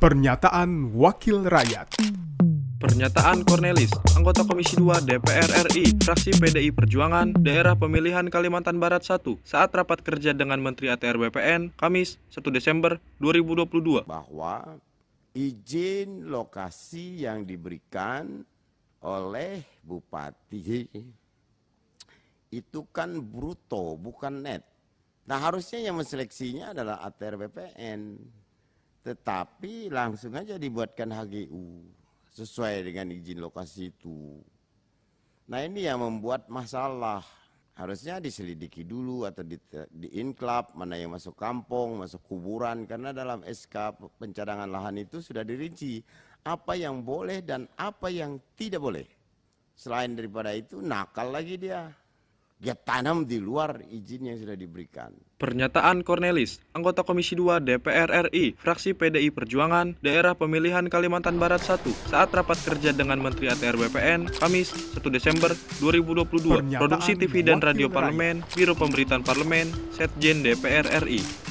Pernyataan Wakil Rakyat Pernyataan Cornelis, anggota Komisi 2 DPR RI, fraksi PDI Perjuangan, daerah pemilihan Kalimantan Barat 1, saat rapat kerja dengan Menteri ATR BPN, Kamis 1 Desember 2022. bahwa izin lokasi yang diberikan oleh bupati itu kan bruto bukan net. Nah harusnya yang menseleksinya adalah ATR BPN. Tetapi langsung aja dibuatkan HGU sesuai dengan izin lokasi itu. Nah ini yang membuat masalah. Harusnya diselidiki dulu atau di, di inklap mana yang masuk kampung, masuk kuburan. Karena dalam SK pencadangan lahan itu sudah dirinci apa yang boleh dan apa yang tidak boleh. Selain daripada itu nakal lagi dia. Dia tanam di luar izin yang sudah diberikan. Pernyataan Cornelis, anggota Komisi 2 DPR RI, fraksi PDI Perjuangan, daerah pemilihan Kalimantan Barat 1, saat rapat kerja dengan Menteri ATR BPN, Kamis 1 Desember 2022. Pernyataan Produksi TV dan Radio. Parlemen, Biro Pemberitaan Parlemen, Setjen DPR RI.